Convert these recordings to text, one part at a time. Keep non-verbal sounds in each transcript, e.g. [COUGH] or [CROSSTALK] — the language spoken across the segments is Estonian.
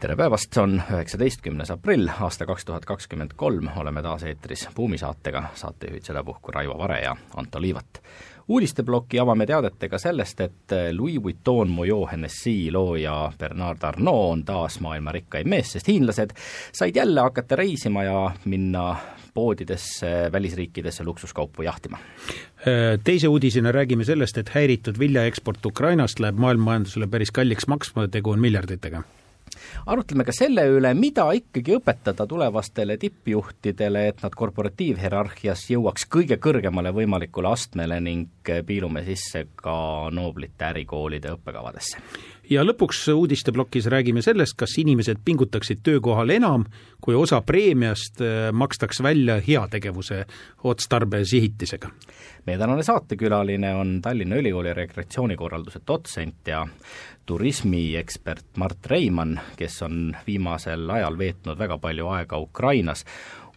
tere päevast, on üheksateistkümnes aprill, aasta kaks tuhat kakskümmend kolm, oleme taas eetris Buumi saatega, saatejuhid sedapuhku Raivo Vare ja Anto Liivat. uudisteploki avame teadetega sellest, et Louis Vuitton Moyo Hennessy looja Bernard Arnault on taas maailma rikkaim mees, sest hiinlased said jälle hakata reisima ja minna poodidesse, välisriikidesse luksuskaupu jahtima. Teise uudisena räägime sellest, et häiritud viljaeksport Ukrainast läheb maailmamajandusele päris kalliks maksma, tegu on miljarditega arutleme ka selle üle, mida ikkagi õpetada tulevastele tippjuhtidele, et nad korporatiivhierarhias jõuaks kõige kõrgemale võimalikule astmele ning piilume sisse ka nooblite ärikoolide õppekavadesse ja lõpuks uudisteplokis räägime sellest, kas inimesed pingutaksid töökohal enam, kui osa preemiast äh, makstaks välja heategevuse otstarbe sihitisega. meie tänane saatekülaline on Tallinna Ülikooli rekreatsioonikorralduse dotsent ja turismiekspert Mart Reimann, kes on viimasel ajal veetnud väga palju aega Ukrainas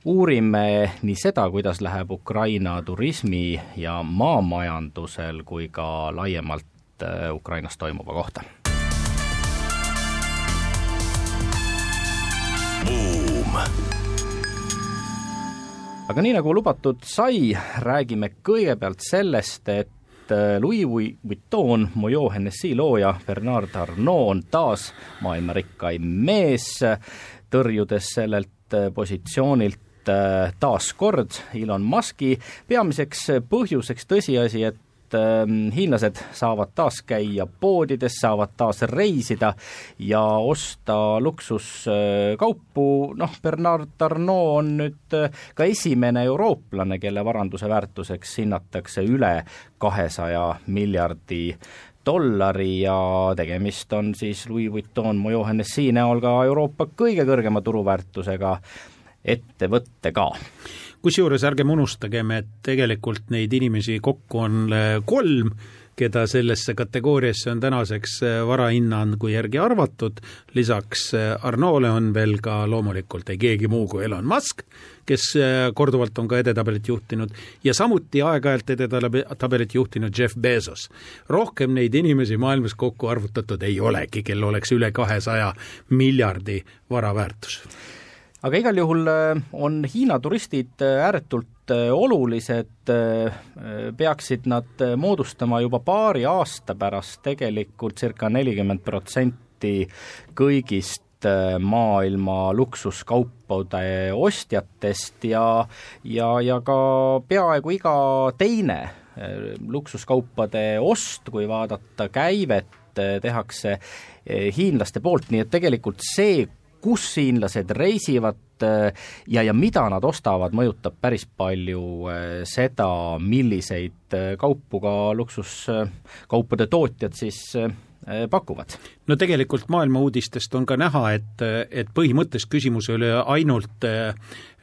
uurime nii seda, kuidas läheb Ukraina turismi ja maamajandusel kui ka laiemalt äh, Ukrainas toimuva kohta aga nii, nagu lubatud sai, räägime kõigepealt sellest, et äh, Louis Vuitton Moyo Hennessy looja Bernard Arnault on taas maailma rikkaim mees, tõrjudes sellelt äh, positsioonilt äh, taas kord Elon Muski, peamiseks põhjuseks tõsiasi, et et ähm, hiinlased saavad taas käia poodides, saavad taas reisida ja osta luksuskaupu, noh, Bernard Arnault on nüüd äh, ka esimene eurooplane, kelle varanduse väärtuseks hinnatakse üle kahesaja miljardi dollari ja tegemist on siis Louis Vuitton Moyo Hennessy näol ka Euroopa kõige kõrgema turuväärtusega ettevõttega kusjuures ärgem unustagem, et tegelikult neid inimesi kokku on äh, kolm, keda sellesse kategooriasse on tänaseks äh, varahinnangu järgi arvatud, lisaks äh, Arnoole on veel ka loomulikult ei keegi muu kui Elon Musk, kes korduvalt on ka edetabelit juhtinud, ja samuti aeg-ajalt edetabelit juhtinud Jeff Bezos. rohkem neid inimesi maailmas kokku arvutatud ei olegi, kel oleks üle kahesaja miljardi vara väärtus aga igal juhul äh, on Hiina turistid äh, ääretult äh, olulised, peaksid nad moodustama juba paari aasta pärast tegelikult circa nelikümmend protsenti kõigist maailma luksuskaupade ostjatest ja, ja, ja ka peaaegu iga teine luksuskaupade ost, kui vaadata käivet, tehakse hiinlaste poolt, nii et tegelikult see, kus hiinlased reisivad äh, ja, ja mida nad ostavad, mõjutab päris palju äh, seda, milliseid äh, kaupu ka luksuskaupade tootjad siis pakuvad no tegelikult maailma uudistest on ka näha, et, et põhimõtteliselt küsimus ei ole ainult äh,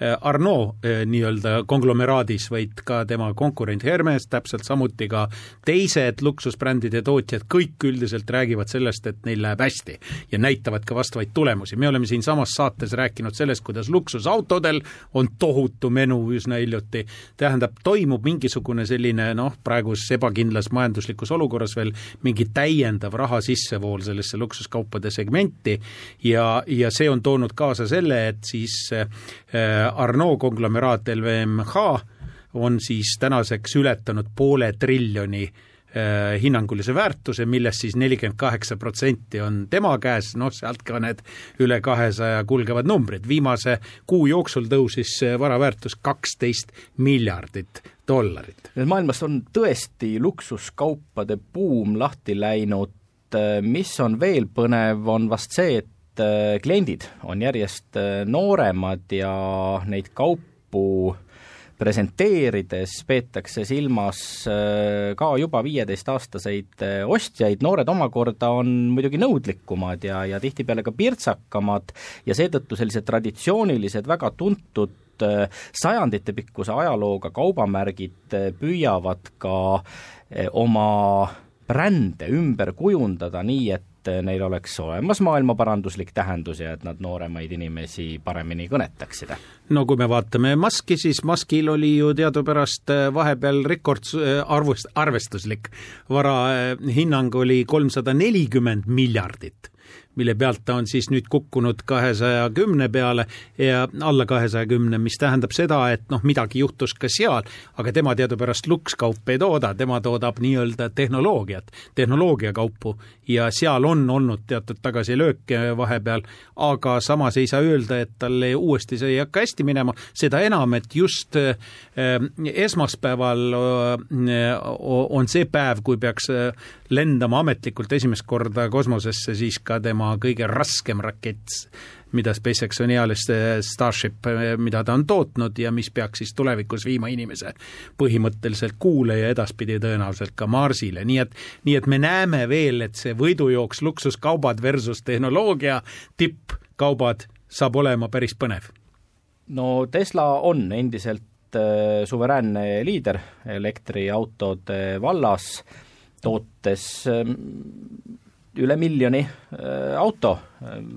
Arnault äh, nii-öelda konglomeraadis, vaid ka tema konkurent Hermes, täpselt samuti ka teised luksusbrändide tootjad, kõik üldiselt räägivad sellest, et neil läheb hästi ja näitavad ka vastavaid tulemusi. me oleme siinsamas saates rääkinud sellest, kuidas luksusautodel on tohutu menu üsna hiljuti, tähendab, toimub mingisugune selline noh, praeguses ebakindlas majanduslikus olukorras veel mingi täiendav raha sissevool sellest sellesse luksuskaupade segmenti ja, ja see on toonud kaasa selle, et siis äh, Arnault konglomeraat LVMH on siis tänaseks ületanud poole triljoni äh, hinnangulise väärtuse, millest siis nelikümmend kaheksa protsenti on tema käes, noh, sealt ka need üle kahesaja kulgevad numbrid. viimase kuu jooksul tõusis vara väärtus kaksteist miljardit dollarit. maailmas on tõesti luksuskaupade buum lahti läinud et äh, mis on veel põnev, on vast see, et äh, kliendid on järjest äh, nooremad ja neid kaupu presenteerides peetakse silmas ka juba viieteistaastaseid ostjaid, noored omakorda on muidugi nõudlikumad ja, ja tihtipeale ka pirtsakamad ja seetõttu sellised traditsioonilised, väga tuntud sajanditepikkuse ajalooga kaubamärgid püüavad ka oma brände ümber kujundada nii, et neil oleks olemas maailmaparanduslik tähendus ja et nad nooremaid inimesi paremini kõnetaksid? no kui me vaatame Muski, siis Muskil oli ju teadupärast äh, vahepeal rekordarvust, äh, arvestuslik vara äh, hinnang oli kolmsada nelikümmend miljardit mille pealt ta on siis nüüd kukkunud kahesaja kümne peale ja alla kahesaja kümne, mis tähendab seda, et noh, midagi juhtus ka seal, aga tema teadupärast lukskaupa ei tooda, tema toodab nii-öelda tehnoloogiat, tehnoloogiakaupu ja seal on olnud teatud tagasilööke vahepeal, aga samas ei saa öelda, et talle uuesti see ei hakka hästi minema, seda enam, et just äh, esmaspäeval äh, on see päev, kui peaks äh, lendama ametlikult esimest korda kosmosesse, siis ka tema kõige raskem rakett, mida SpaceX on eales Starship, mida ta on tootnud ja mis peaks siis tulevikus viima inimese põhimõtteliselt Kuule ja edaspidi tõenäoliselt ka Marsile, nii et, nii et me näeme veel, et see võidujooks luksuskaubad versus tehnoloogia tippkaubad saab olema päris põnev. no Tesla on endiselt äh, suveräänne liider elektriautode vallas, tootes ähm, üle miljoni äh, auto,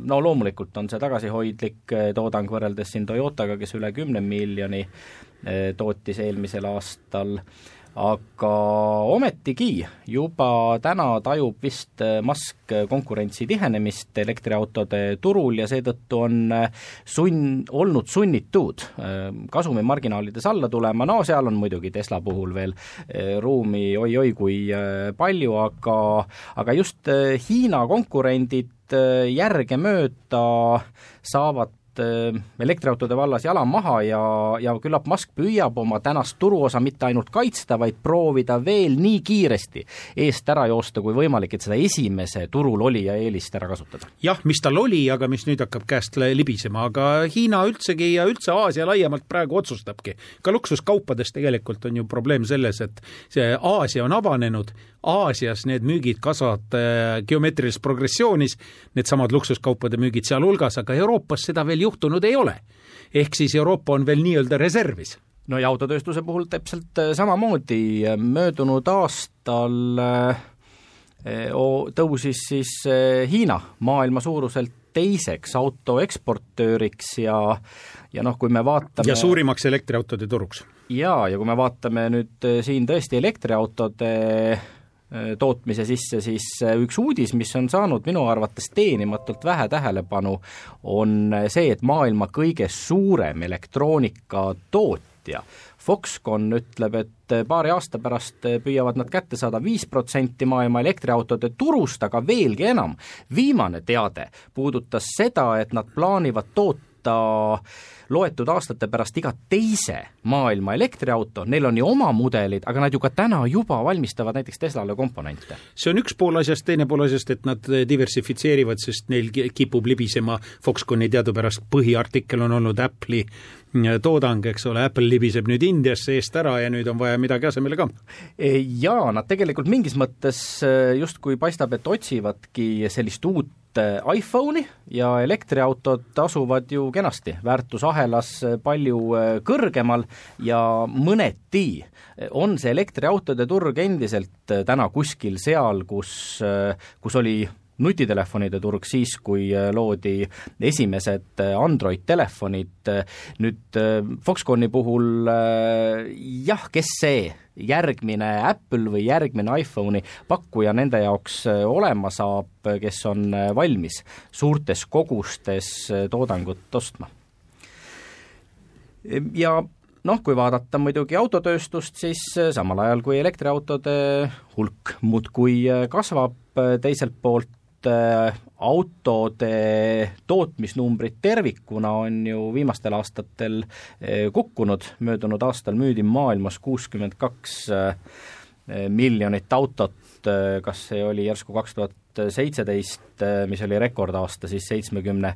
no loomulikult on see tagasihoidlik äh, toodang võrreldes siin Toyotaga, kes üle kümne miljoni äh, tootis eelmisel aastal, aga ometigi juba täna tajub vist Musk konkurentsi tihenemist elektriautode turul ja seetõttu on sunn, olnud sunnitud kasumimarginaalides alla tulema, no seal on muidugi Tesla puhul veel ruumi oi-oi kui palju, aga aga just Hiina konkurendid järgemööda saavad Äh, elektriautode vallas jala maha ja, ja küllap Musk püüab oma tänast turuosa mitte ainult kaitsta, vaid proovida veel nii kiiresti eest ära joosta kui võimalik, et seda esimese turul olija eelist ära kasutada. jah, mis tal oli, aga mis nüüd hakkab käest libisema, aga Hiina üldsegi ja üldse Aasia laiemalt praegu otsustabki. ka luksuskaupades tegelikult on ju probleem selles, et see Aasia on avanenud, Aasias need müügid kasvavad äh, geomeetrilises progressioonis, needsamad luksuskaupade müügid sealhulgas, aga Euroopas seda veel juhtunud ei ole. ehk siis Euroopa on veel nii-öelda reservis no ja autotööstuse puhul täpselt äh, samamoodi, möödunud aastal äh, tõusis siis Hiina maailma suuruselt teiseks auto eksportööriks ja ja noh, kui me vaatame ja suurimaks elektriautode turuks. jaa, ja kui me vaatame nüüd siin tõesti elektriautode tootmise sisse, siis äh, üks uudis, mis on saanud minu arvates teenimatult vähe tähelepanu, on äh, see, et maailma kõige suurem elektroonikatootja Foxconn ütleb, et paari aasta pärast püüavad nad kätte saada viis protsenti maailma elektriautode turust, aga veelgi enam, viimane teade puudutas seda, et nad plaanivad toota loetud aastate pärast iga teise maailma elektriauto, neil on ju oma mudelid, aga nad ju ka täna juba valmistavad näiteks Teslale komponente. see on üks pool asjast, teine pool asjast, et nad diversifitseerivad, sest neil kipub libisema, Foxconni teadupärast põhiartikkel on olnud Apple'i toodang, eks ole, Apple libiseb nüüd Indiasse eest ära ja nüüd on vaja midagi asemele ka. E, jaa, nad tegelikult mingis mõttes e, justkui paistab, et otsivadki sellist uut e, iPhone'i ja elektriautod asuvad ju kenasti. Väärtusahelas palju kõrgemal ja mõneti on see elektriautode turg endiselt täna kuskil seal, kus, kus oli nutitelefonide turg siis, kui äh, loodi esimesed äh, Android-telefonid, nüüd äh, Foxconni puhul jah, kes see järgmine Apple või järgmine iPhone'i pakkuja nende jaoks olema saab, kes on valmis suurtes kogustes toodangut ostma. ja noh, kui vaadata muidugi autotööstust, siis samal ajal, kui elektriautode hulk muudkui kasvab, teiselt poolt autode tootmisnumbrid tervikuna on ju viimastel aastatel äh, kukkunud, möödunud aastal müüdi maailmas kuuskümmend kaks äh, miljonit autot, kas see oli järsku kaks tuhat seitseteist, mis oli rekordaasta, siis seitsmekümne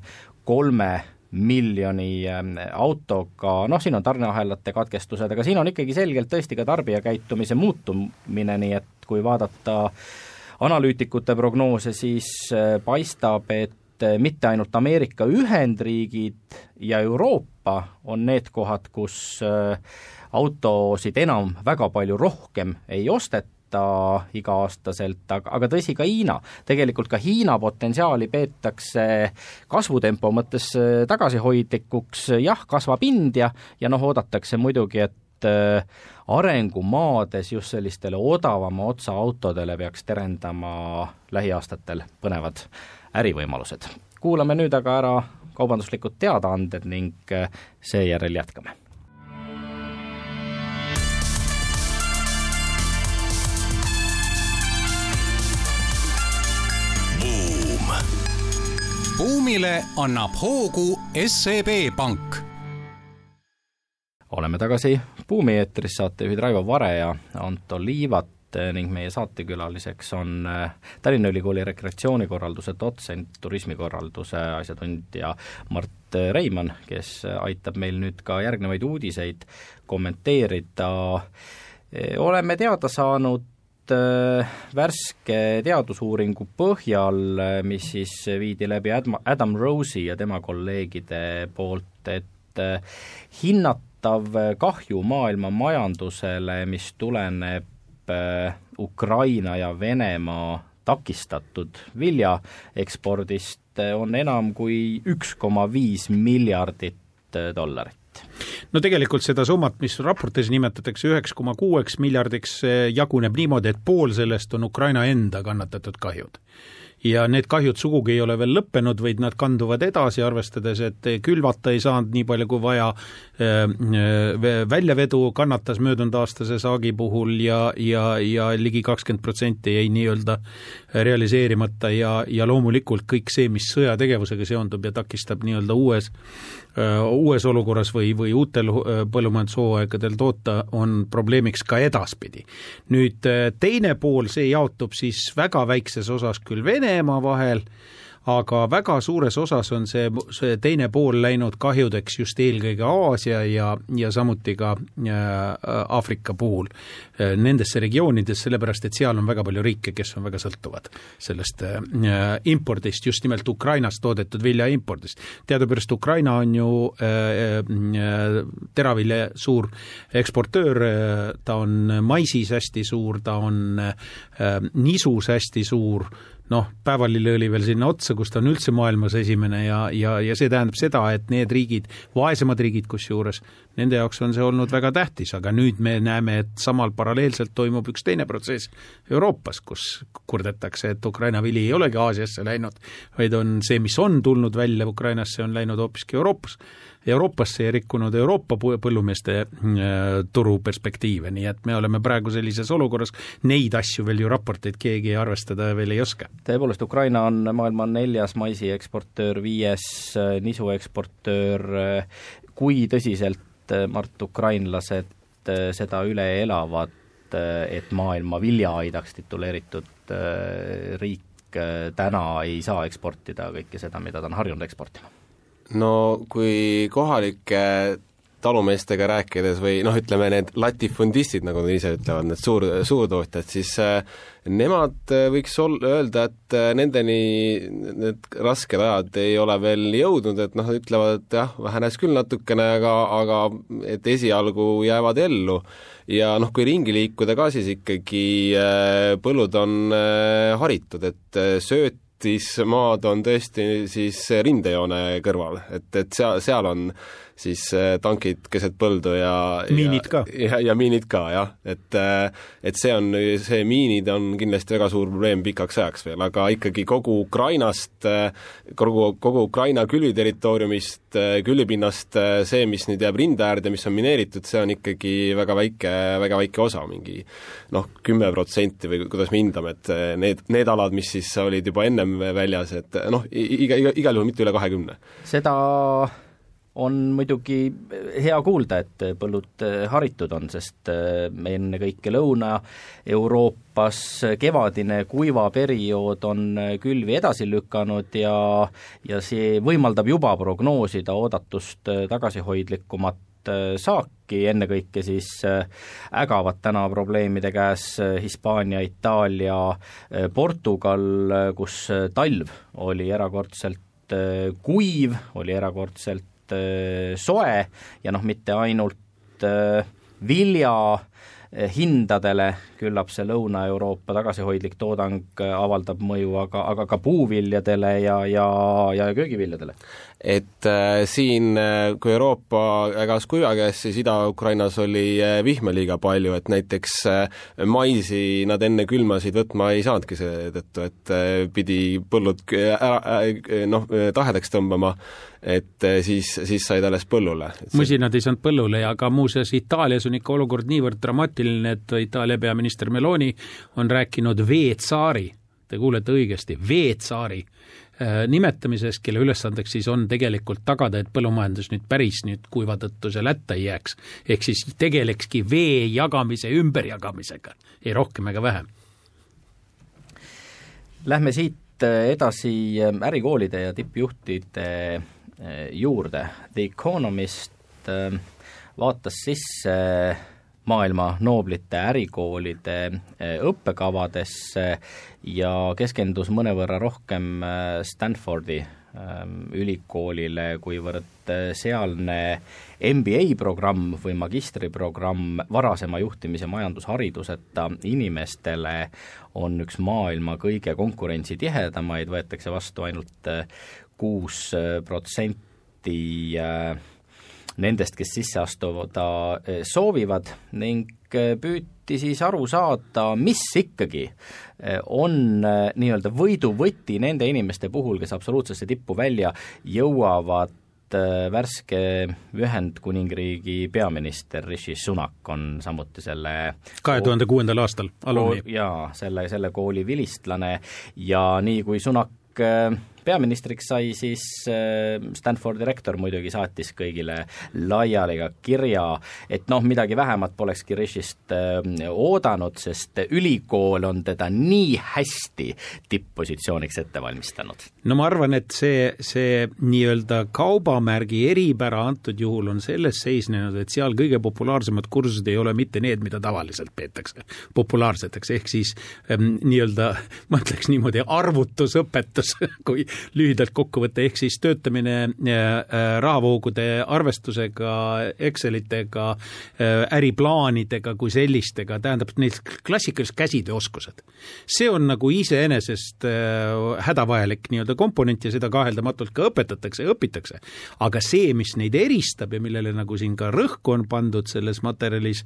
kolme miljoni autoga, noh, siin on tarneahelate katkestused, aga siin on ikkagi selgelt tõesti ka tarbijakäitumise muutumine, nii et kui vaadata analüütikute prognoose, siis paistab, et mitte ainult Ameerika Ühendriigid ja Euroopa on need kohad, kus autosid enam väga palju rohkem ei osteta, iga-aastaselt, aga, aga tõsi, ka Hiina, tegelikult ka Hiina potentsiaali peetakse kasvutempo mõttes äh, tagasihoidlikuks, jah, kasvab India ja noh, oodatakse muidugi, et äh, arengumaades just sellistele odavama otsa autodele peaks terendama lähiaastatel põnevad ärivõimalused. kuulame nüüd aga ära kaubanduslikud teadaanded ning äh, seejärel jätkame buumile annab hoogu SEB Pank. Oleme tagasi Buumi eetris, saatejuhid Raivo Vare ja Anto Liivat ning meie saatekülaliseks on äh, Tallinna Ülikooli rekreatsioonikorralduse dotsent, turismikorralduse asjatundja Mart Reimann, kes aitab meil nüüd ka järgnevaid uudiseid kommenteerida. oleme teada saanud Äh, värske teadusuuringu põhjal, mis siis viidi läbi Adam, Rose'i ja tema kolleegide poolt, et äh, hinnatav kahju maailma majandusele, mis tuleneb Ukraina ja Venemaa takistatud viljaekspordist, on enam kui üks koma viis miljardit dollarit. No tegelikult seda summat, mis raportis nimetatakse üheks koma kuueks miljardiks, jaguneb niimoodi, et pool sellest on Ukraina enda kannatatud kahjud ja need kahjud sugugi ei ole veel lõppenud, vaid nad kanduvad edasi, arvestades, et külvata ei saanud nii palju kui vaja, väljavedu kannatas möödunud aastase saagi puhul ja, ja, ja ligi kakskümmend protsenti jäi nii-öelda realiseerimata ja, ja loomulikult kõik see, mis sõjategevusega seondub ja takistab nii-öelda uues uues olukorras või, või uutel põllumajandushooaegadel toota, on probleemiks ka edaspidi. nüüd teine pool, see jaotub siis väga väikses osas küll Venemaa vahel, aga väga suures osas on see, see teine pool läinud kahjudeks just eelkõige Aasia ja, ja samuti ka äh, Aafrika puhul äh, nendesse regioonidesse, sellepärast et seal on väga palju riike, kes on väga sõltuvad sellest äh, impordist, just nimelt Ukrainast toodetud vilja impordist. teadupärast Ukraina on ju teravilja suur eksportöör, ta on maisis hästi suur, ta on nisus hästi suur, noh, päevalilleõli veel sinna otsa, kus ta on üldse maailmas esimene ja, ja, ja see tähendab seda, et need riigid, vaesemad riigid kusjuures, nende jaoks on see olnud väga tähtis, aga nüüd me näeme, et samal paralleelselt toimub üks teine protsess Euroopas, kus kurdetakse, et Ukraina vili ei olegi Aasiasse läinud, vaid on see, mis on tulnud välja Ukrainasse, on läinud hoopiski Euroopas Euroopasse ja rikkunud Euroopa põllumeeste äh, turu perspektiive, nii et me oleme praegu sellises olukorras, neid asju veel ju raporteid keegi arvestada veel ei oska. tõepoolest, Ukraina on maailma neljas maisi eksportöör, viies äh, nisu eksportöör, äh, kui tõsiselt, Mart, ukrainlased seda üle elavad, et maailma viljaaidaks tituleeritud riik täna ei saa eksportida kõike seda, mida ta on harjunud eksportima? no kui kohalike talumeestega rääkides või noh, ütleme need latifundistid, nagu nad ise ütlevad, need suur, suurtootjad, siis äh, nemad äh, võiks ol-, öelda, et äh, nendeni need rasked ajad ei ole veel jõudnud, et noh, ütlevad, et jah, vähenes küll natukene, aga, aga et esialgu jäävad ellu. ja noh, kui ringi liikuda ka, siis ikkagi põllud on haritud, et sööt ehitismaad on tõesti siis rindejoone kõrval, et, et seal, seal on siis äh, tankid keset põldu ja miinid ka. ja, ja miinid ka, jah. et äh, et see on, see miinid on kindlasti väga suur probleem pikaks ajaks veel, aga ikkagi kogu Ukrainast, äh, kogu, kogu Ukraina külviterritooriumist, külvipinnast see, mis nüüd jääb rinde äärde, mis on mineeritud, see on ikkagi väga väike, väga väike osa, mingi noh, kümme protsenti või kuidas me hindame, et need, need alad, mis siis olid juba ennem väljas, et noh, iga, iga, igal juhul mitte üle kahekümne. seda on muidugi hea kuulda, et põllud haritud on, sest ennekõike Lõuna-Euroopas kevadine kuiva periood on külvi edasi lükanud ja ja see võimaldab juba prognoosida oodatust tagasihoidlikumat saaki, ennekõike siis ägavad täna probleemide käes Hispaania, Itaalia, Portugal, kus talv oli erakordselt kuiv, oli erakordselt soe ja noh, mitte ainult vilja hindadele, küllap see Lõuna-Euroopa tagasihoidlik toodang avaldab mõju, aga, aga ka puuviljadele ja, ja, ja köögiviljadele. Et äh, siin, äh, kui Euroopa ägas kuiva käes, siis Ida-Ukrainas oli äh, vihma liiga palju, et näiteks äh, maisi nad enne külmasid võtma ei saanudki seetõttu, et äh, pidi põllud ära äh, noh, tahedaks tõmbama, et äh, siis, siis said alles põllule. musinad ei saanud põllule ja ka muuseas Itaalias on ikka olukord niivõrd dramaatiline, et Itaalia peaminister Meloni on rääkinud veetsaari, te kuulete õigesti, veetsaari äh, nimetamisest, kelle ülesandeks siis on tegelikult tagada, et põllumajandus nüüd päris nüüd kuiva tõttu seal hätta ei jääks. ehk siis tegelekski vee jagamise ümberjagamisega, ei rohkem ega vähem. Lähme siit äh, edasi ärikoolide ja tippjuhtide juurde. The Economist vaatas sisse maailma nooblite ärikoolide õppekavadesse ja keskendus mõnevõrra rohkem Stanfordi ülikoolile, kuivõrd sealne MBA programm või magistriprogramm varasema juhtimis- ja majandushariduseta inimestele on üks maailma kõige konkurentsitihedamaid, võetakse vastu ainult kuus protsenti nendest, kes sisse astuda soovivad ning püüti siis aru saada, mis ikkagi on nii-öelda võiduvõti nende inimeste puhul, kes absoluutsesse tippu välja jõuavad, värske Ühendkuningriigi peaminister Rishi Sunak on samuti selle kahe tuhande kuuendal aastal alumni. jaa, selle, selle kooli vilistlane ja nii, kui Sunak peaministriks sai, siis Stanfordi rektor muidugi saatis kõigile laiali ka kirja, et noh, midagi vähemat polekski Rishist oodanud, sest ülikool on teda nii hästi tipp-positsiooniks ette valmistanud. no ma arvan, et see, see nii-öelda kaubamärgi eripära antud juhul on selles seisnenud, et seal kõige populaarsemad kursused ei ole mitte need, mida tavaliselt peetakse populaarseteks, ehk siis ähm, nii-öelda ma ütleks niimoodi, arvutusõpetus, [LAUGHS] kui lühidalt kokku võtta, ehk siis töötamine äh, rahavoogude arvestusega, Excelitega äh,, äriplaanidega kui sellistega, tähendab need klassikalised käsitööoskused. see on nagu iseenesest äh, hädavajalik nii-öelda komponent ja seda kaheldamatult ka õpetatakse ja õpitakse. aga see, mis neid eristab ja millele nagu siin ka rõhku on pandud selles materjalis,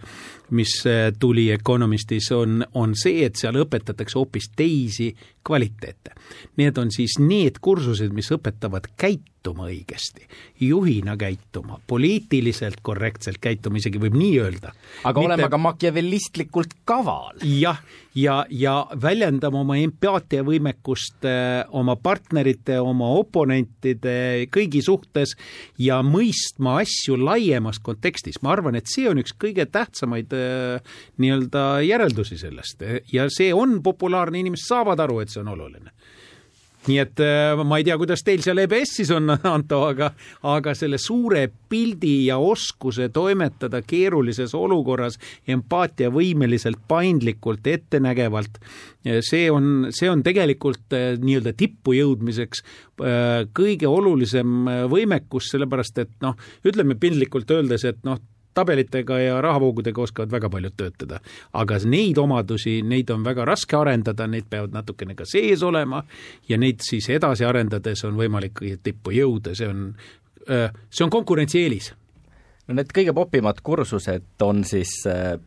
mis äh, tuli Economistis, on, on see, et seal õpetatakse hoopis teisi kvaliteete. Need on siis need kursused, mis õpetavad käituma õigesti, juhina käituma, poliitiliselt korrektselt käituma, isegi võib nii öelda. aga Mitte... olema ka makiavellistlikult kaval. jah, ja, ja väljendama oma empaatiavõimekust äh, oma partnerite, oma oponentide, kõigi suhtes ja mõistma asju laiemas kontekstis. ma arvan, et see on üks kõige tähtsamaid äh, nii-öelda järeldusi sellest ja see on populaarne, inimesed saavad aru, et see on oluline nii et äh, ma ei tea, kuidas teil seal EBS-is on, [LAUGHS] Anto, aga, aga selle suure pildi ja oskuse toimetada keerulises olukorras empaatiavõimeliselt, paindlikult, ettenägevalt, see on, see on tegelikult äh, nii-öelda tippu jõudmiseks äh, kõige olulisem võimekus, sellepärast et noh, ütleme piltlikult öeldes, et noh, tabelitega ja rahavoogudega oskavad väga paljud töötada. aga neid omadusi, neid on väga raske arendada, need peavad natukene ka sees olema ja neid siis edasi arendades on võimalik tippu jõuda, see on, see on konkurentsieelis no need kõige popimad kursused on siis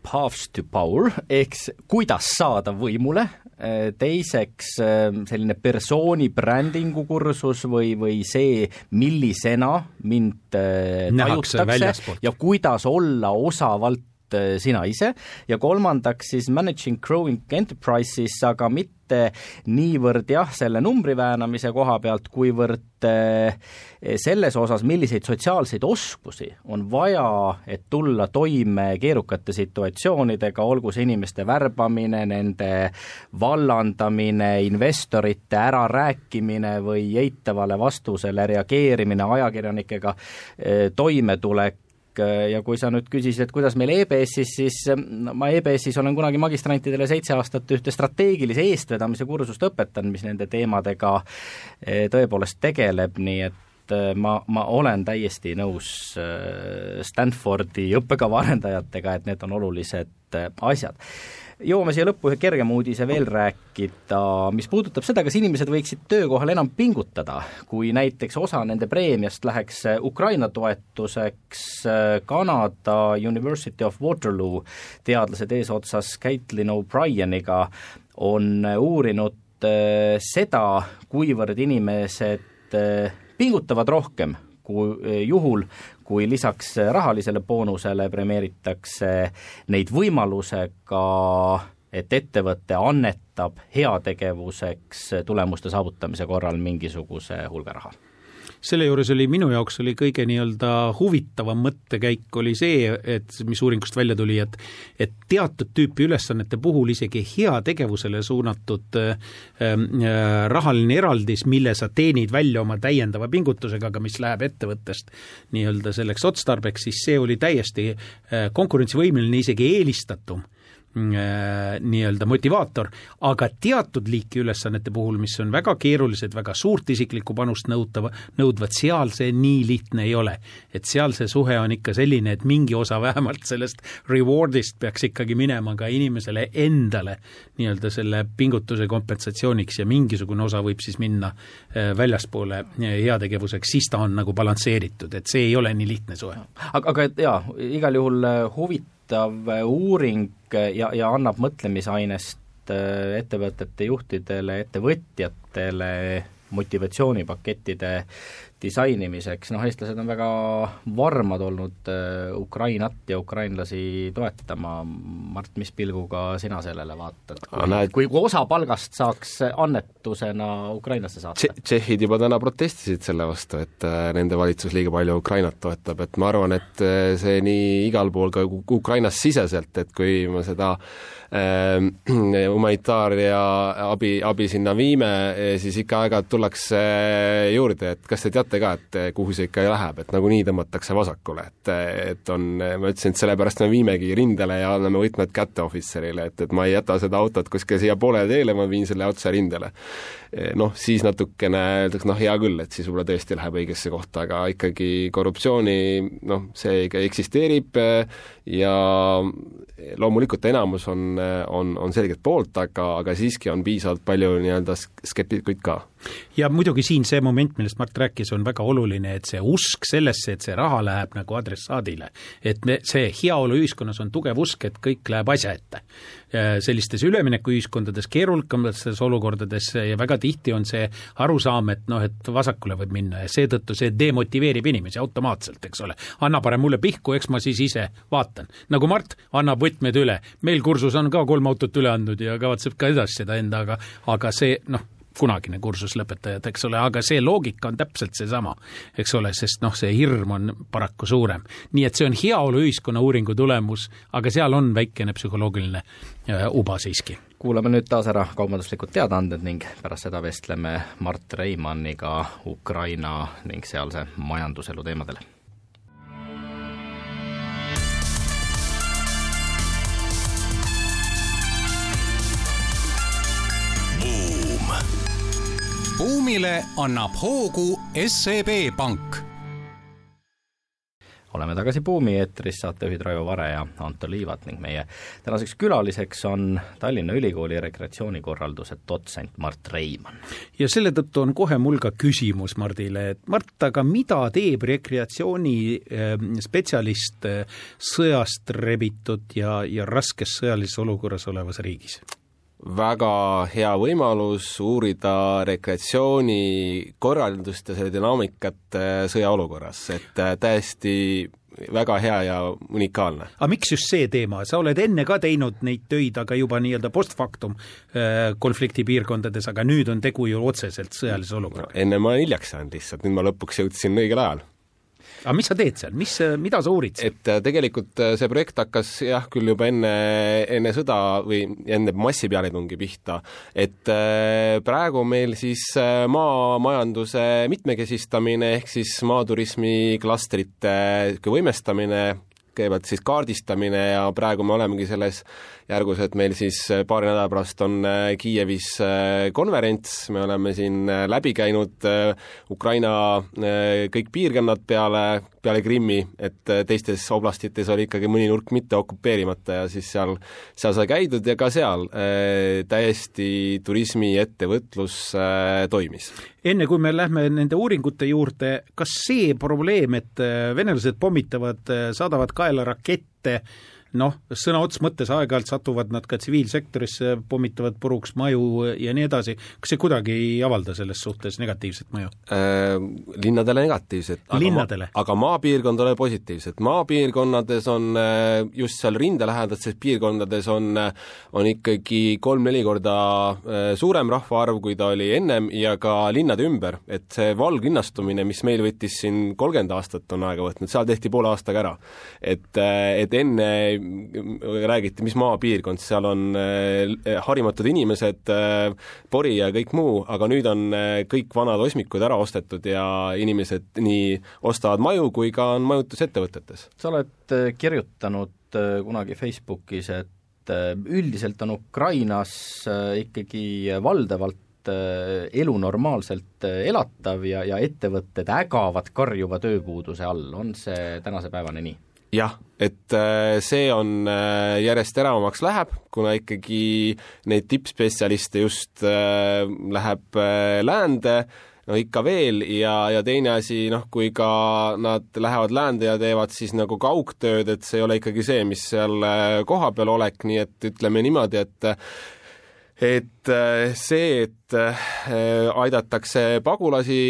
Paths to Power ehk kuidas saada võimule, teiseks selline persooni brändingu kursus või, või see, millisena mind tajutakse ja kuidas olla osavalt sina ise. Ja kolmandaks siis Managing Growing Enterprises, aga mitte mitte niivõrd jah, selle numbri väänamise koha pealt, kuivõrd eh, selles osas, milliseid sotsiaalseid oskusi on vaja, et tulla toime keerukate situatsioonidega, olgu see inimeste värbamine, nende vallandamine, investorite ärarääkimine või eitavale vastusele reageerimine, ajakirjanikega eh, toimetulek, Äh, ja kui sa nüüd küsisid, et kuidas meil EBS-is, siis ma EBS-is olen kunagi magistrantidele seitse aastat ühte strateegilise eestvedamise kursust õpetanud, mis nende teemadega äh, tõepoolest tegeleb, nii et äh, ma, ma olen täiesti nõus Stanfordi õppekava arendajatega, et need on olulised asjad jõuame siia lõppu ühe kergema uudise veel rääkida, mis puudutab seda, kas inimesed võiksid töökohal enam pingutada, kui näiteks osa nende preemiast läheks Ukraina toetuseks Kanada University of Waterloo teadlased eesotsas Caitlin O'Brieniga on uurinud äh, seda, kuivõrd inimesed äh, pingutavad rohkem kui juhul, kui lisaks rahalisele boonusele premeeritakse neid võimalusega, et ettevõte annetab heategevuseks tulemuste saavutamise korral mingisuguse hulga raha selle juures oli minu jaoks oli kõige nii-öelda huvitavam mõttekäik oli see, et mis uuringust välja tuli, et et teatud tüüpi ülesannete puhul isegi heategevusele suunatud äh, äh, rahaline eraldis, mille sa teenid välja oma täiendava pingutusega, aga mis läheb ettevõttest nii-öelda selleks otstarbeks, siis see oli täiesti äh, konkurentsivõimeline, isegi eelistatum nii-öelda motivaator, aga teatud liiki ülesannete puhul, mis on väga keerulised, väga suurt isiklikku panust nõutava, nõudvad, seal see nii lihtne ei ole. et seal see suhe on ikka selline, et mingi osa vähemalt sellest reward'ist peaks ikkagi minema ka inimesele endale nii-öelda selle pingutuse kompensatsiooniks ja mingisugune osa võib siis minna äh, väljaspoole äh, heategevuseks, siis ta on nagu balansseeritud, et see ei ole nii lihtne suhe. aga, aga jaa, igal juhul huvitav huvitav uuring ja, ja annab mõtlemisainest äh, ettevõtete juhtidele, ettevõtjatele, motivatsioonipakettide disainimiseks, noh eestlased on väga varmad olnud äh, Ukrainat ja ukrainlasi toetama, Mart, mis pilguga sina sellele vaatad? kui, kui osa palgast saaks annetusena Ukrainasse saata? Tšehhid juba täna protestisid selle vastu, et äh, nende valitsus liiga palju Ukrainat toetab, et ma arvan, et äh, see nii igal pool ka Ukrainas siseselt, et kui me seda äh, [CLEARS THROAT] humanitaar- ja abi, abi sinna viime, siis ikka aeg-ajalt tullakse juurde, et kas te teate, teate ka, et eh, kuhu see ikka läheb, et nagunii tõmmatakse vasakule, et et on, ma ütlesin, et sellepärast me viimegi rindele ja anname võtmed kätte ohvitserile, et, et ma ei jäta seda autot kuskile siia poolele teele, ma viin selle otse rindele. Eh, noh, siis natukene öeldakse, noh, hea küll, et siis võib-olla tõesti läheb õigesse kohta, aga ikkagi korruptsiooni noh, see ikka eksisteerib eh, ja loomulikult enamus on, on, on selgelt poolt, aga, aga siiski on piisavalt palju nii-öelda skeptikuid ka ja muidugi siin see moment, millest Mart rääkis, on väga oluline, et see usk sellesse, et see raha läheb nagu adressaadile. et me, see heaoluühiskonnas on tugev usk, et kõik läheb asja ette. sellistes üleminekuühiskondades, keerukamates olukordades ja väga tihti on see arusaam, et noh, et vasakule võib minna ja seetõttu see demotiveerib inimesi automaatselt, eks ole. anna parem mulle pihku, eks ma siis ise vaatan. nagu Mart annab võtmed üle, meil kursus on ka kolm autot üle andnud ja kavatseb ka edasi seda enda, aga aga see noh, kunagine kursuslõpetajad, eks ole, aga see loogika on täpselt seesama, eks ole, sest noh, see hirm on paraku suurem. nii et see on heaoluühiskonna uuringu tulemus, aga seal on väikene psühholoogiline äh, uba siiski. kuulame nüüd taas ära kaubanduslikud teadaanded ning pärast seda vestleme Mart Reimanniga Ukraina ning sealse majanduselu teemadel buumile annab hoogu SEB Pank. oleme tagasi Buumi eetris, saatejuhid Raivo Vare ja Anto Liivat ning meie tänaseks külaliseks on Tallinna Ülikooli rekreatsioonikorralduse dotsent Mart Reimann. ja selle tõttu on kohe mul ka küsimus Mardile, et Mart, aga mida teeb rekreatsiooni ehm, spetsialist eh, sõjast rebitud ja, ja raskes sõjalises olukorras olevas riigis? Väga hea võimalus uurida rekreatsiooni korraldust ja selle dünaamikat äh, sõjaolukorras, et äh, täiesti väga hea ja unikaalne. aga miks just see teema, sa oled enne ka teinud neid töid, aga juba nii-öelda post factum äh, konfliktipiirkondades, aga nüüd on tegu ju otseselt sõjalise olukorraga no,. enne ma olen hiljaks jäänud lihtsalt, nüüd ma lõpuks jõudsin õigel ajal aga mis sa teed seal, mis, mida sa uurid? et äh, tegelikult äh, see projekt hakkas jah, küll juba enne, enne sõda või enne massi pealetungi pihta, et äh, praegu meil siis maamajanduse mitmekesistamine ehk siis maaturismi klastrite võimestamine, kõigepealt siis kaardistamine ja praegu me olemegi selles järgus, et meil siis paari nädala pärast on Kiievis konverents, me oleme siin läbi käinud Ukraina kõik piirkonnad peale, peale Krimmi, et teistes oblastites oli ikkagi mõni nurk mitte okupeerimata ja siis seal, seal sai käidud ja ka seal täiesti turismiettevõtlus toimis. enne kui me lähme nende uuringute juurde, kas see probleem, et venelased pommitavad, saadavad kaela rakette, noh, sõna otseses mõttes aeg-ajalt satuvad nad ka tsiviilsektorisse, pommitavad puruks maju ja nii edasi, kas see kuidagi ei avalda selles suhtes negatiivset mõju äh,? Linnadele negatiivset. linnadele? aga maapiirkondadele positiivset. maapiirkonnades on äh, just seal rindelähedastes piirkondades on, äh, on ikkagi kolm-neli korda äh, suurem rahvaarv, kui ta oli ennem ja ka linnade ümber, et see valglinnastumine, mis meil võttis siin kolmkümmend aastat, on aega võtnud, seal tehti poole aastaga ära. et, et enne räägiti, mis maapiirkond, seal on äh, harimatud inimesed, äh, pori ja kõik muu, aga nüüd on äh, kõik vanad osmikud ära ostetud ja inimesed nii ostavad maju kui ka on majutusettevõtetes. sa oled kirjutanud kunagi Facebookis, et üldiselt on Ukrainas ikkagi valdavalt elu normaalselt elatav ja, ja ettevõtted ägavad karjuva tööpuuduse all, on see tänase päevani nii? Jah, et äh, see on äh, järjest teravamaks läheb, kuna ikkagi neid tippspetsialiste just äh, läheb läände, no ikka veel ja, ja teine asi, noh, kui ka nad lähevad läände ja teevad siis nagu kaugtööd, et see ei ole ikkagi see, mis seal kohapeal olek, nii et ütleme niimoodi, et et see, et aidatakse pagulasi,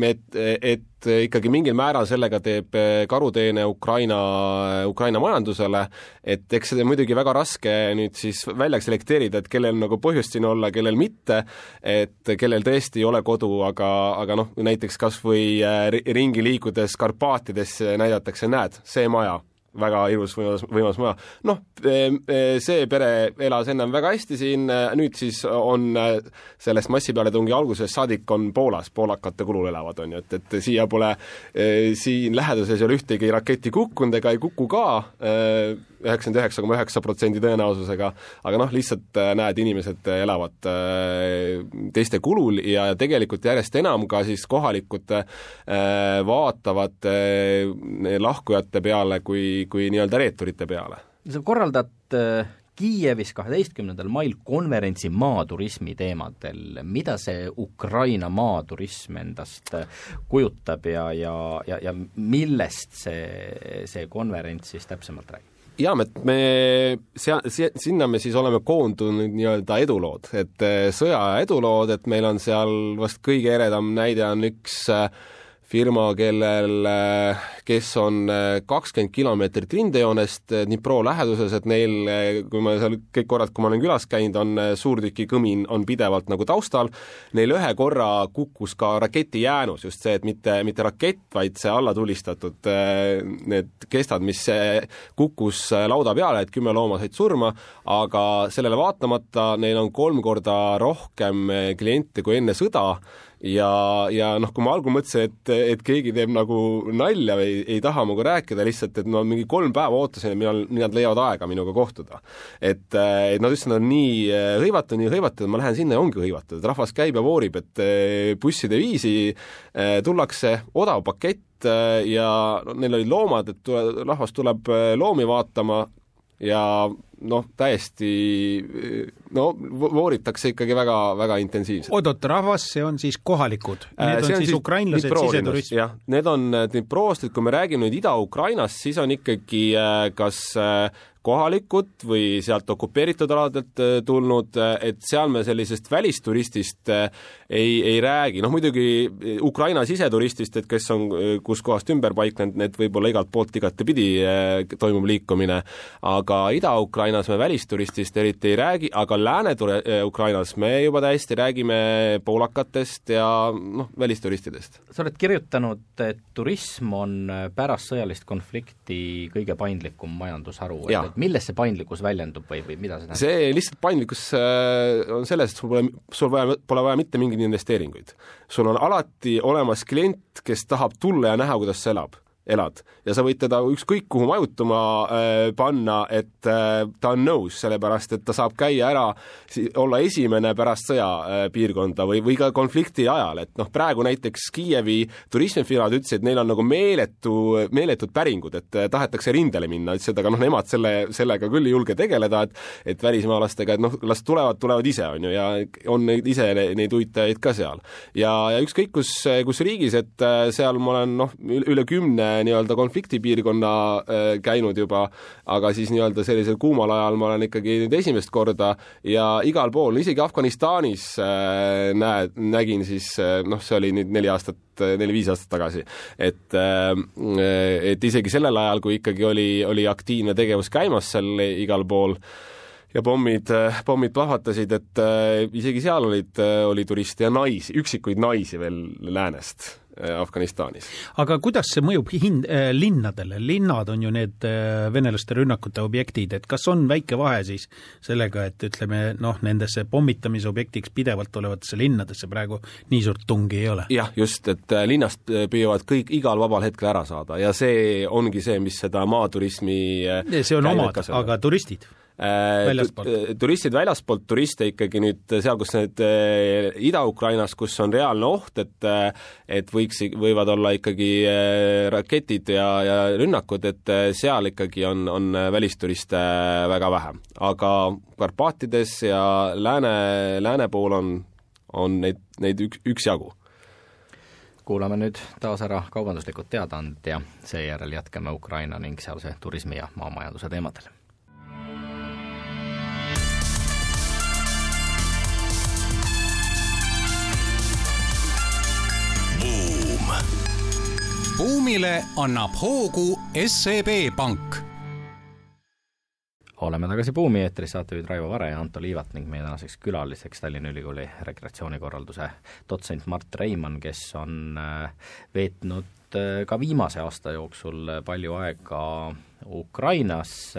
et, et ikkagi mingil määral sellega teeb karuteene Ukraina, Ukraina majandusele, et eks seda muidugi väga raske nüüd siis välja selekteerida, et kellel nagu põhjust siin olla, kellel mitte, et kellel tõesti ei ole kodu, aga, aga noh, näiteks kas või ringi liikudes Karpaatides näidatakse, näed, see maja väga ilus, võimas, võimas maja. noh, see pere elas ennem väga hästi siin, nüüd siis on sellest massipealetungi algusest saadik on Poolas, poolakate kulul elavad, on ju, et, et siia pole, siin läheduses ei ole ühtegi raketti kukkunud ega ei kuku ka, üheksakümmend üheksa koma üheksa protsendi tõenäosusega, aga noh, lihtsalt näed, inimesed elavad teiste kulul ja tegelikult järjest enam ka siis kohalikud vaatavad lahkujate peale kui, kui nii-öelda reeturite peale. sa korraldad äh, Kiievis kaheteistkümnendal mail konverentsi maaturismi teemadel, mida see Ukraina maaturism endast äh, kujutab ja, ja, ja, ja millest see, see konverents siis täpsemalt räägib? Jaa, et me sea-, sinna me siis oleme koondunud nii-öelda edulood, et äh, sõja edulood, et meil on seal vast kõige eredam näide on üks äh, firma, kellel, kes on kakskümmend kilomeetrit rindejoonest Dnipro läheduses, et neil, kui ma seal kõik korrad, kui ma olen külas käinud, on suurtükikõmin on pidevalt nagu taustal, neil ühe korra kukkus ka raketi jäänus, just see, et mitte, mitte rakett, vaid see alla tulistatud need kestad, mis kukkus lauda peale, et kümme looma said surma, aga sellele vaatamata neil on kolm korda rohkem kliente kui enne sõda ja, ja noh, kui ma algul mõtlesin, et, et keegi teeb nagu nalja või ei, ei taha minuga rääkida lihtsalt, et ma mingi kolm päeva ootasin, et millal nad leiavad aega minuga kohtuda. et, et nad ütlesid, nad on nii äh, hõivatud, nii hõivatud, ma lähen sinna ja ongi hõivatud, et rahvas käib ja voorib, et äh, busside viisi tullakse, odav pakett ja neil olid loomad, et tule, rahvas tuleb loomi vaatama ja noh, täiesti no vooritakse ikkagi väga, väga intensiivselt. oot-oot, rahvas, see on siis kohalikud? Need äh, on, on siis ukrainlased, siseturistid? jah, need on Dniprost, et kui me räägime nüüd Ida-Ukrainast, siis on ikkagi äh, kas äh, kohalikud või sealt okupeeritud aladelt äh, tulnud, äh, et seal me sellisest välisturistist äh, ei, ei räägi, noh muidugi Ukraina siseturistist, et kes on kuskohast ümber paiknenud, need võib-olla igalt poolt igatepidi toimub liikumine, aga Ida-Ukrainas me välisturistist eriti ei räägi, aga Lääne-Ukrainas me juba täiesti räägime poolakatest ja noh, välisturistidest. sa oled kirjutanud, et turism on pärast sõjalist konflikti kõige paindlikum majandusharu, et, et milles see paindlikkus väljendub või, või mida see tähendab? see lihtsalt paindlikkus äh, on selles, et sul pole, sul vaja, pole vaja mitte mingeid investeeringuid. sul on alati olemas klient, kes tahab tulla ja näha, kuidas sa elab elad. Ja sa võid teda ükskõik kuhu majutuma äh, panna, et äh, ta on nõus, sellepärast et ta saab käia ära, olla esimene pärast sõjapiirkonda äh, või, või ka konflikti ajal, et noh, praegu näiteks Kiievi turismifirmad ütlesid, et neil on nagu meeletu, meeletud päringud, et äh, tahetakse rindele minna, ütlesid, aga noh, nemad selle, sellega küll ei julge tegeleda, et et välismaalastega, et noh, las tulevad, tulevad ise, on ju, ja on neid ise, neid uitajaid ka seal. ja, ja ükskõik kus, kus riigis, et äh, seal ma olen noh, üle kümne nii-öelda konfliktipiirkonna äh, käinud juba, aga siis nii-öelda sellisel kuumal ajal ma olen ikkagi nüüd esimest korda ja igal pool, isegi Afganistanis äh, näed, nägin siis noh, see oli nüüd neli aastat neli-viis aastat tagasi. et, äh, et isegi sellel ajal, kui ikkagi oli, oli aktiivne tegevus käimas seal igal pool, ja pommid, pommid plahvatasid, et isegi seal olid, oli turiste ja naisi, üksikuid naisi veel läänest Äh, Afganistanis. aga kuidas see mõjub hin-, äh, linnadele, linnad on ju need äh, venelaste rünnakute objektid, et kas on väike vahe siis sellega, et ütleme noh, nendesse pommitamisobjektiks pidevalt olevatesse linnadesse praegu nii suurt tungi ei ole? jah, just, et linnast püüavad kõik igal vabal hetkel ära saada ja see ongi see, mis seda maaturismi see on omad, aga turistid? Äh, äh, turistid väljaspoolt turiste ikkagi nüüd seal, kus need äh, Ida-Ukrainas, kus on reaalne oht, et et võiks, võivad olla ikkagi raketid ja, ja rünnakud, et seal ikkagi on, on välisturiste väga vähe. aga Karpaatides ja lääne, lääne pool on, on neid, neid ük, üksjagu. Kuulame nüüd taas ära kaubanduslikud teadaanded ja seejärel jätkame Ukraina ning sealse turismi ja maamajanduse teemadel buumile annab hoogu SEB Pank. oleme tagasi Buumi eetris, saatejuhid Raivo Vare ja Anto Liivat ning meie tänaseks külaliseks Tallinna Ülikooli rekreatsioonikorralduse dotsent Mart Reimann, kes on äh, veetnud äh, ka viimase aasta jooksul palju aega Ukrainas.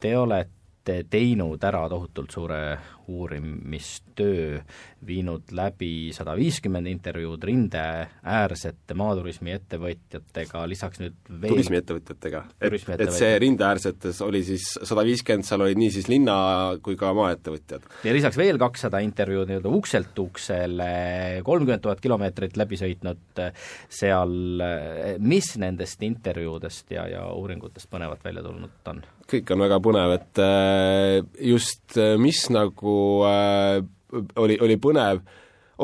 Te olete teinud ära tohutult suure uurimistöö viinud läbi sada viiskümmend intervjuud rindeäärsete maaturismi ettevõtjatega, lisaks nüüd veel turismiettevõtjatega, et, et see rindeäärsetes oli siis sada viiskümmend, seal olid nii siis linna kui ka maaettevõtjad. ja lisaks veel kakssada intervjuud nii-öelda ukselt uksele, kolmkümmend tuhat kilomeetrit läbi sõitnud seal, mis nendest intervjuudest ja, ja uuringutest põnevat välja tulnud on? kõik on väga põnev, et äh, just mis nagu äh, oli, oli põnev,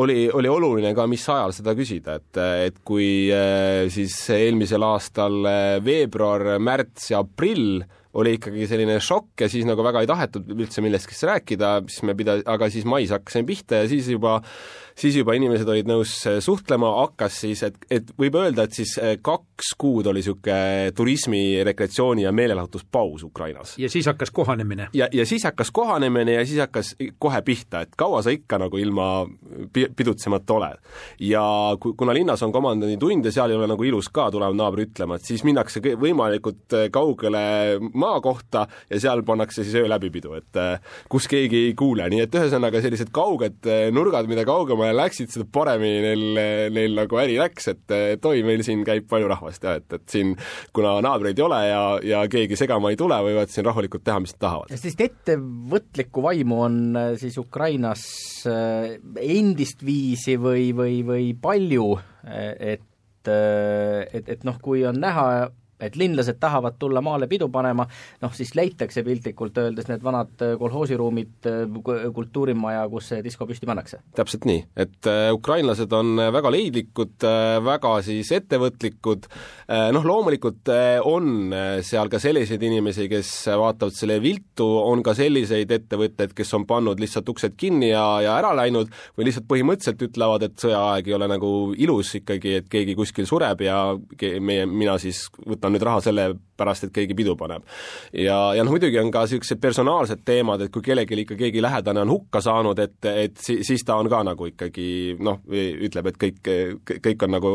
oli, oli oluline ka, mis ajal seda küsida, et, et kui äh, siis eelmisel aastal äh, veebruar, märts ja aprill oli ikkagi selline šokk ja siis nagu väga ei tahetud üldse millestki rääkida, siis me pida-, aga siis mais hakkasime pihta ja siis juba siis juba inimesed olid nõus suhtlema, hakkas siis, et, et võib öelda, et siis äh, kaks kuud oli niisugune turismi, rekreatsiooni ja meelelahutuspaus Ukrainas. ja siis hakkas kohanemine? ja, ja siis hakkas kohanemine ja siis hakkas kohe pihta, et kaua sa ikka nagu ilma pidutsemata oled. ja kui, kuna linnas on komandanditund ja seal ei ole nagu ilus ka, tuleb naaber ütlema, et siis minnakse võimalikult äh, kaugele maakohta ja seal pannakse siis ööläbipidu, et kus keegi ei kuule, nii et ühesõnaga sellised kauged nurgad, mida kaugemale kaugemale läksid, seda paremini neil, neil nagu äri läks, et, et oi, meil siin käib palju rahvast ja et, et siin kuna naabreid ei ole ja, ja keegi segama ei tule, võivad siin rahulikult teha, mis nad tahavad. sellist ettevõtlikku vaimu on äh, siis Ukrainas äh, endist viisi või, või, või palju, et, äh, et, et noh, kui on näha et linlased tahavad tulla maale pidu panema, noh siis leitakse piltlikult öeldes need vanad äh, kolhoosiruumid, äh, kultuurimaja, kus see disko püsti pannakse. täpselt nii, et äh, ukrainlased on väga leidlikud, väga siis ettevõtlikud, noh loomulikult on seal ka selliseid inimesi, kes vaatavad selle viltu, on ka selliseid ettevõtteid, kes on pannud lihtsalt uksed kinni ja, ja ära läinud või lihtsalt põhimõtteliselt ütlevad, et sõjaaeg ei ole nagu ilus ikkagi, et keegi kuskil sureb ja meie, mina siis võtan nüüd raha selle pärast, et keegi pidu paneb. ja, ja noh, muidugi on ka niisugused personaalsed teemad, et kui kellelgi ikka keegi lähedane on hukka saanud, et, et si-, siis ta on ka nagu ikkagi noh, ütleb, et kõik, kõik on nagu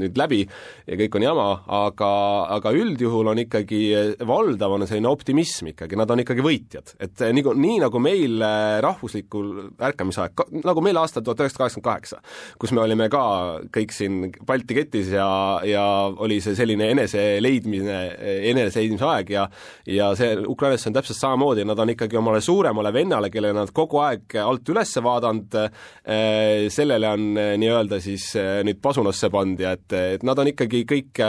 nüüd läbi ja kõik on jama, aga, aga üldjuhul on ikkagi valdav on selline optimism ikkagi, nad on ikkagi võitjad. et nii, nii nagu meil rahvuslikul ärkamisaeg, nagu meil aastal tuhat üheksasada kaheksakümmend kaheksa, kus me olime ka kõik siin Balti ketis ja, ja oli see selline eneseleidmine eneseseismise aeg ja ja see Ukrainas on täpselt samamoodi, nad on ikkagi omale suuremale vennale, kellele nad kogu aeg alt üles vaadanud, eh, sellele on eh, nii-öelda siis eh, nüüd pasunasse pannud ja et, et nad on ikkagi kõik,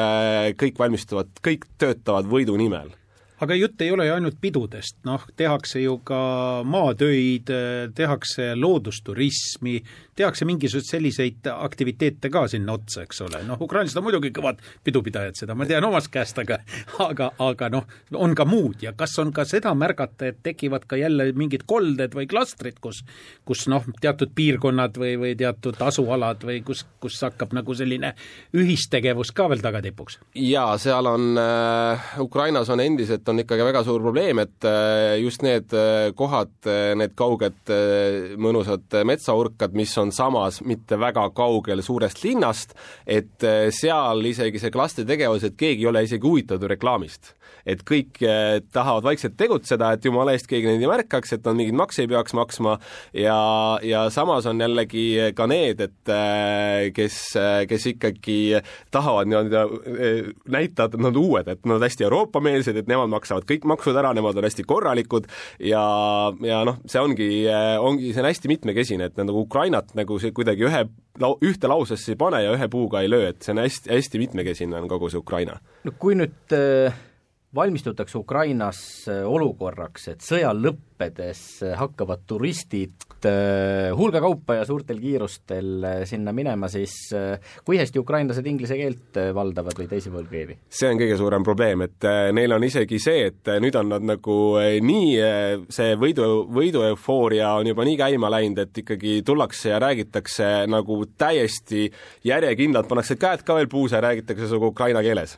kõik valmistuvad, kõik töötavad võidu nimel aga jutt ei ole ju ainult pidudest, noh, tehakse ju ka maatöid, tehakse loodusturismi, tehakse mingisuguseid selliseid aktiviteete ka sinna otsa, eks ole, noh, ukrainlased on muidugi kõvad pidupidajad, seda ma tean omast käest, aga aga, aga noh, on ka muud ja kas on ka seda märgata, et tekivad ka jälle mingid kolded või klastrid, kus kus noh, teatud piirkonnad või, või teatud asualad või kus, kus hakkab nagu selline ühistegevus ka veel tagatipuks? jaa, seal on äh,, Ukrainas on endiselt, on ikkagi väga suur probleem, et äh, just need äh, kohad, äh, need kauged mõnusad metsaurkad, mis on samas mitte väga kaugel suurest linnast, et seal isegi see klastritegevus, et keegi ei ole isegi huvitatud reklaamist. et kõik tahavad vaikselt tegutseda, et jumala eest keegi neid ei märkaks, et nad mingeid makse ei peaks maksma ja, ja samas on jällegi ka need, et kes, kes ikkagi tahavad nii-öelda näitada, et nad on uued, et nad on hästi Euroopa-meelsed, et nemad maksavad kõik maksud ära, nemad on hästi korralikud ja, ja noh, see ongi, ongi, see on hästi mitmekesine, et nagu Ukrainat nagu see kuidagi ühe lau-, ühte lausesse ei pane ja ühe puuga ei löö, et see on hästi, hästi mitmekesine on kogu see Ukraina. no kui nüüd äh, valmistutakse Ukrainas äh, olukorraks, et sõja lõppedes hakkavad turistid äh, hulgakaupa ja suurtel kiirustel sinna minema, siis kui hästi ukrainlased inglise keelt valdavad või teisi võõrkeeli? see on kõige suurem probleem, et neil on isegi see, et nüüd on nad nagu nii, see võidu, võidueufooria on juba nii käima läinud, et ikkagi tullakse ja räägitakse nagu täiesti järjekindlalt, pannakse käed ka veel puusa ja räägitakse sinuga ukraina keeles.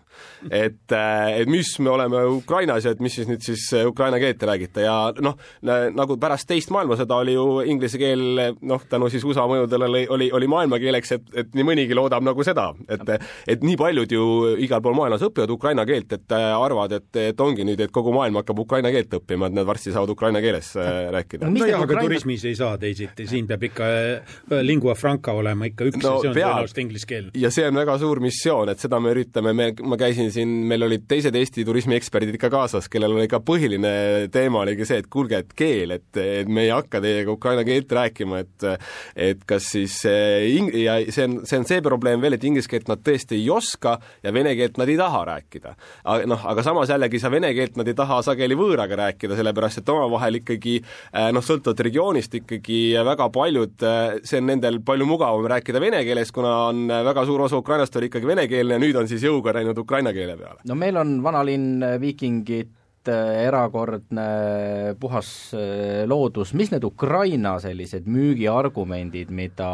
et, et mis me oleme Ukrainas ja et mis siis nüüd siis äh, ukraina keelt ei räägita ja noh, nagu pärast teist maailmasõda oli ju inglise keel noh, tänu siis USA mõjudele oli, oli, oli maailmakeeleks, et, et nii mõnigi loodab nagu seda, et et nii paljud ju igal pool maailmas õpivad ukraina keelt, et äh, arvavad, et, et ongi nüüd, et kogu maailm hakkab ukraina keelt õppima, et nad varsti saavad ukraina keeles äh, rääkida. nojah, aga Ukraina... turismis ei saa teisiti, siin peab ikka lingua franca olema ikka üks no, ja see on tõenäoliselt inglise keel. ja see on väga suur missioon, et seda me üritame, me, ma käisin siin, meil olid teised Eesti turismi eksperdid ikka kaasas, kellel oli ka põhiline teema oligi see, et kuulge, et keel, et, et me ei hakka teiega ukraina keelt rääkima, et et kas siis ing-, ja see on, see on see probleem veel, et inglise keelt nad tõesti ei oska ja vene keelt nad ei taha rääkida. noh, aga samas jällegi sa vene keelt nad ei taha sageli võõraga rääkida, sellepärast et omavahel ikkagi noh, sõltuvalt regioonist ikkagi väga paljud, see on nendel palju mugavam rääkida vene keeles, kuna on väga suur osa Ukrainast oli ikkagi venekeelne ja nüüd on siis jõuga läinud ukraina keele peale. no meil on vanalinn Viikingid erakordne puhas äh, loodus, mis need Ukraina sellised müügiargumendid, mida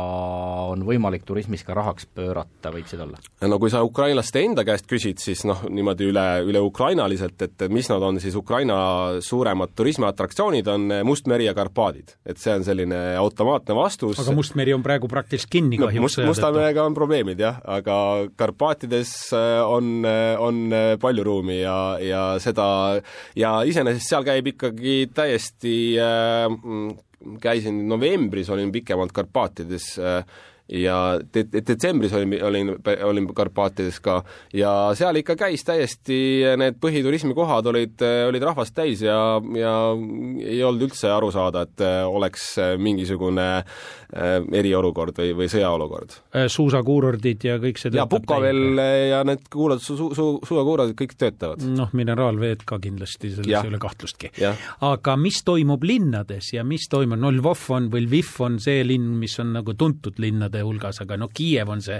on võimalik turismis ka rahaks pöörata, võiksid olla? no kui sa ukrainlaste enda käest küsid, siis noh, niimoodi üle, üle ukrainaliselt, et mis nad on, siis Ukraina suuremad turismiatraktsioonid on Must meri ja Karpaadid. et see on selline automaatne vastus aga Must meri on praegu praktiliselt kinni no, kahjuks must, Musta merega on probleemid jah, aga Karpaatides äh, on, on palju ruumi ja, ja seda ja iseenesest seal käib ikkagi täiesti äh, käisin novembris, olin pikemalt Karpaatides äh, ja de-, detsembris olin, olin, olin Karpaatides ka ja seal ikka käis täiesti, need põhiturismikohad olid, olid rahvast täis ja, ja ei olnud üldse aru saada, et oleks mingisugune äh, eriolukord või, või sõjaolukord. Äh, suusakuurordid ja kõik see ja Pukavel ja need kuulad su-, su-, suusakuurordid kõik töötavad. noh, mineraalveed ka kindlasti, selles ei ole kahtlustki. aga mis toimub linnades ja mis toimub, no Lvov on või Lviv on see linn, mis on nagu tuntud linnade hulgas, aga no Kiiev on see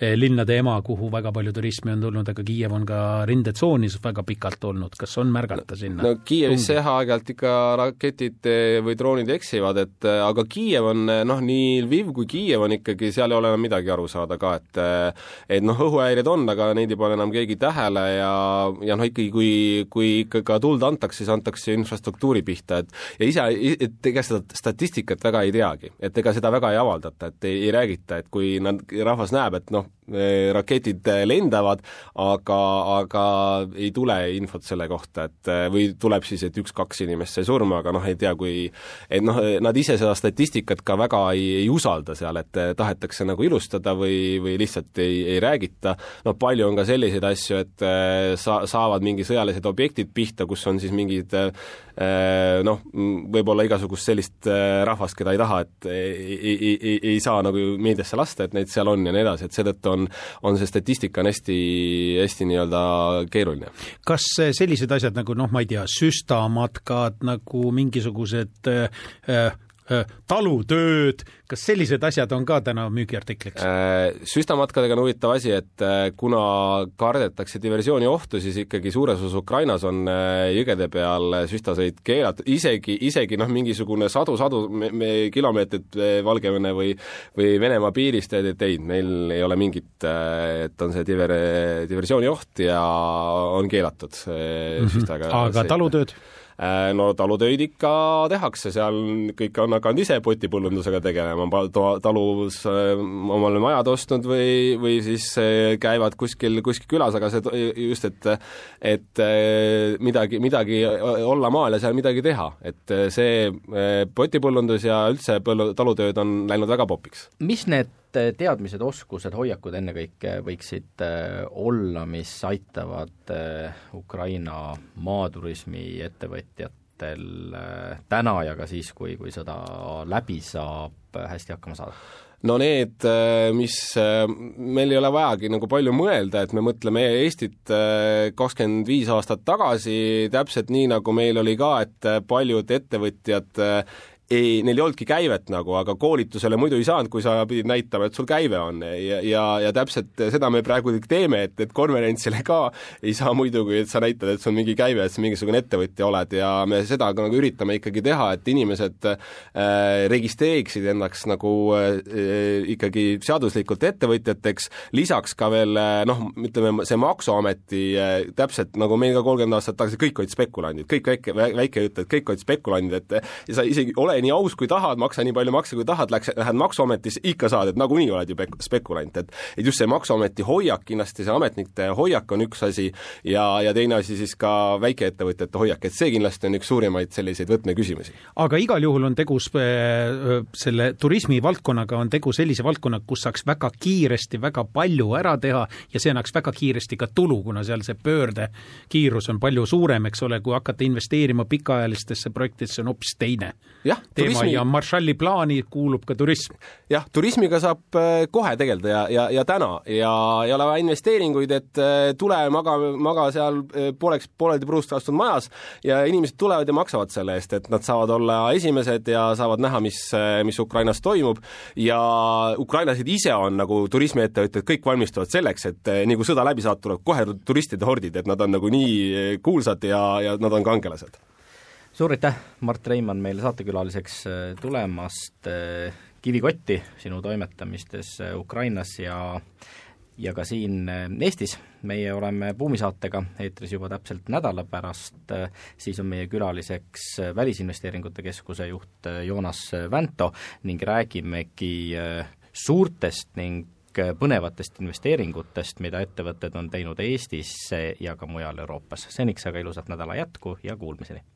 eh, linnade ema, kuhu väga palju turismi on tulnud, aga Kiiev on ka rindetsoonis väga pikalt olnud, kas on märgata sinna? no Kiievisse jah, aeg-ajalt ikka raketid eh, või droonid eksivad, et eh, aga Kiiev on noh, nii Lviv kui Kiiev on ikkagi, seal ei ole enam midagi aru saada ka, et et noh, õhuhäired on, aga neid ei pane enam keegi tähele ja, ja noh, ikkagi kui, kui ikka ka tuld antakse, siis antakse infrastruktuuri pihta, et ja ise, et ega seda statistikat väga ei teagi, et ega seda väga ei avaldata, et ei, ei räägita, et kui nad, rahvas näeb, et noh, raketid lendavad, aga, aga ei tule infot selle kohta, et või tuleb siis, et üks-kaks inimest sai surma, aga noh, ei tea, kui et noh, nad ise seda statistikat ka väga ei, ei usalda seal, et tahetakse nagu ilustada või, või lihtsalt ei, ei räägita, noh palju on ka selliseid asju, et sa-, saavad mingi sõjalised objektid pihta, kus on siis mingid Äh, noh, võib-olla igasugust sellist äh, rahvast, keda ei taha, et ei, ei, ei, ei saa nagu meediasse lasta, et neid seal on ja nii edasi, et seetõttu on, on see statistika on hästi, hästi nii-öelda keeruline. kas sellised asjad nagu noh, ma ei tea, süstamatkad, nagu mingisugused äh, Äh, talutööd, kas sellised asjad on ka täna müügiartikliks? Äh, süstamatkadega on huvitav asi, et äh, kuna kardetakse diversiooni ohtu, siis ikkagi suures osas Ukrainas on jõgede peal süstasõit keelatud, isegi, isegi noh, mingisugune sadu-sadu kilomeetrit Valgevene või või Venemaa piirist, et, ei, meil ei ole mingit, et on see diver-, diversiooni oht ja on keelatud mm -hmm. süstaga aga talutööd? Äh, no talutöid ikka tehakse, seal kõik on hakanud ise potipõllundusega tegelema, talus äh, omale majad ostnud või, või siis äh, käivad kuskil, kuskil külas, aga see just, et et midagi, midagi olla maal ja seal midagi teha, et see potipõllundus ja üldse põllu, talutööd on läinud väga popiks. mis need teadmised, oskused, hoiakud ennekõike võiksid äh, olla, mis aitavad äh, Ukraina maaturismi ettevõtjatel äh, täna ja ka siis, kui, kui sõda läbi saab, hästi hakkama saada? no need, mis meil ei ole vajagi nagu palju mõelda, et me mõtleme Eestit kakskümmend viis aastat tagasi, täpselt nii, nagu meil oli ka, et paljud ettevõtjad ei, neil ei olnudki käivet nagu, aga koolitusele muidu ei saanud, kui sa pidid näitama, et sul käive on. Ja, ja, ja täpselt seda me praegu teeme, et, et konverentsile ka ei saa muidu, kui et sa näitad, et sul on mingi käive, et sa mingisugune ettevõtja oled. Ja me seda ka nagu üritame ikkagi teha, et inimesed äh, registreeriksid ennast nagu äh, ikkagi seaduslikult ettevõtjateks, lisaks ka veel äh, noh, ütleme see Maksuameti äh, täpselt nagu meil ka kolmkümmend aastat tagasi kõik olid spekulandid, kõik väike, väikeütlejad, kõik olid spekulandid, et sa isegi ole ole nii aus, kui tahad, maksa nii palju makse, kui tahad, läks, lähed Maksuametisse, ikka saad, et nagunii oled ju spekulant, et et just see Maksuameti hoiak, kindlasti see ametnike hoiak on üks asi ja, ja teine asi siis ka väikeettevõtjate hoiak, et see kindlasti on üks suurimaid selliseid võtmeküsimusi. aga igal juhul on tegu selle turismivaldkonnaga, on tegu sellise valdkonnaga, kus saaks väga kiiresti väga palju ära teha ja see annaks väga kiiresti ka tulu, kuna seal see pöördekiirus on palju suurem, eks ole, kui hakata investeerima pikaajalistesse projektidesse, on hoopis teine. jah, teema turismi... ja Marshalli plaani kuulub ka turism. jah, turismiga saab äh, kohe tegeleda ja, ja, ja täna. Ja ei ole vaja investeeringuid, et äh, tule maga, maga seal äh, pooleks, pooleldi puruks lastud majas ja inimesed tulevad ja maksavad selle eest, et nad saavad olla esimesed ja saavad näha, mis, mis Ukrainas toimub. Ja ukrainlased ise on nagu turismiettevõtjad, kõik valmistuvad selleks, et nii kui sõda läbi saab, tuleb kohe turistide hordid, et nad on nagu nii kuulsad ja, ja nad on kangelased suur aitäh, Mart Reimann, meile saatekülaliseks äh, tulemast, äh, kivikotti sinu toimetamistes äh, Ukrainas ja ja ka siin Eestis. meie oleme Buumi-saatega eetris juba täpselt nädala pärast, siis on meie külaliseks Välisinvesteeringute Keskuse juht Joonas Vänto ning räägimegi suurtest ning põnevatest investeeringutest, mida ettevõtted on teinud Eestisse ja ka mujal Euroopas. seniks aga ilusat nädala jätku ja kuulmiseni!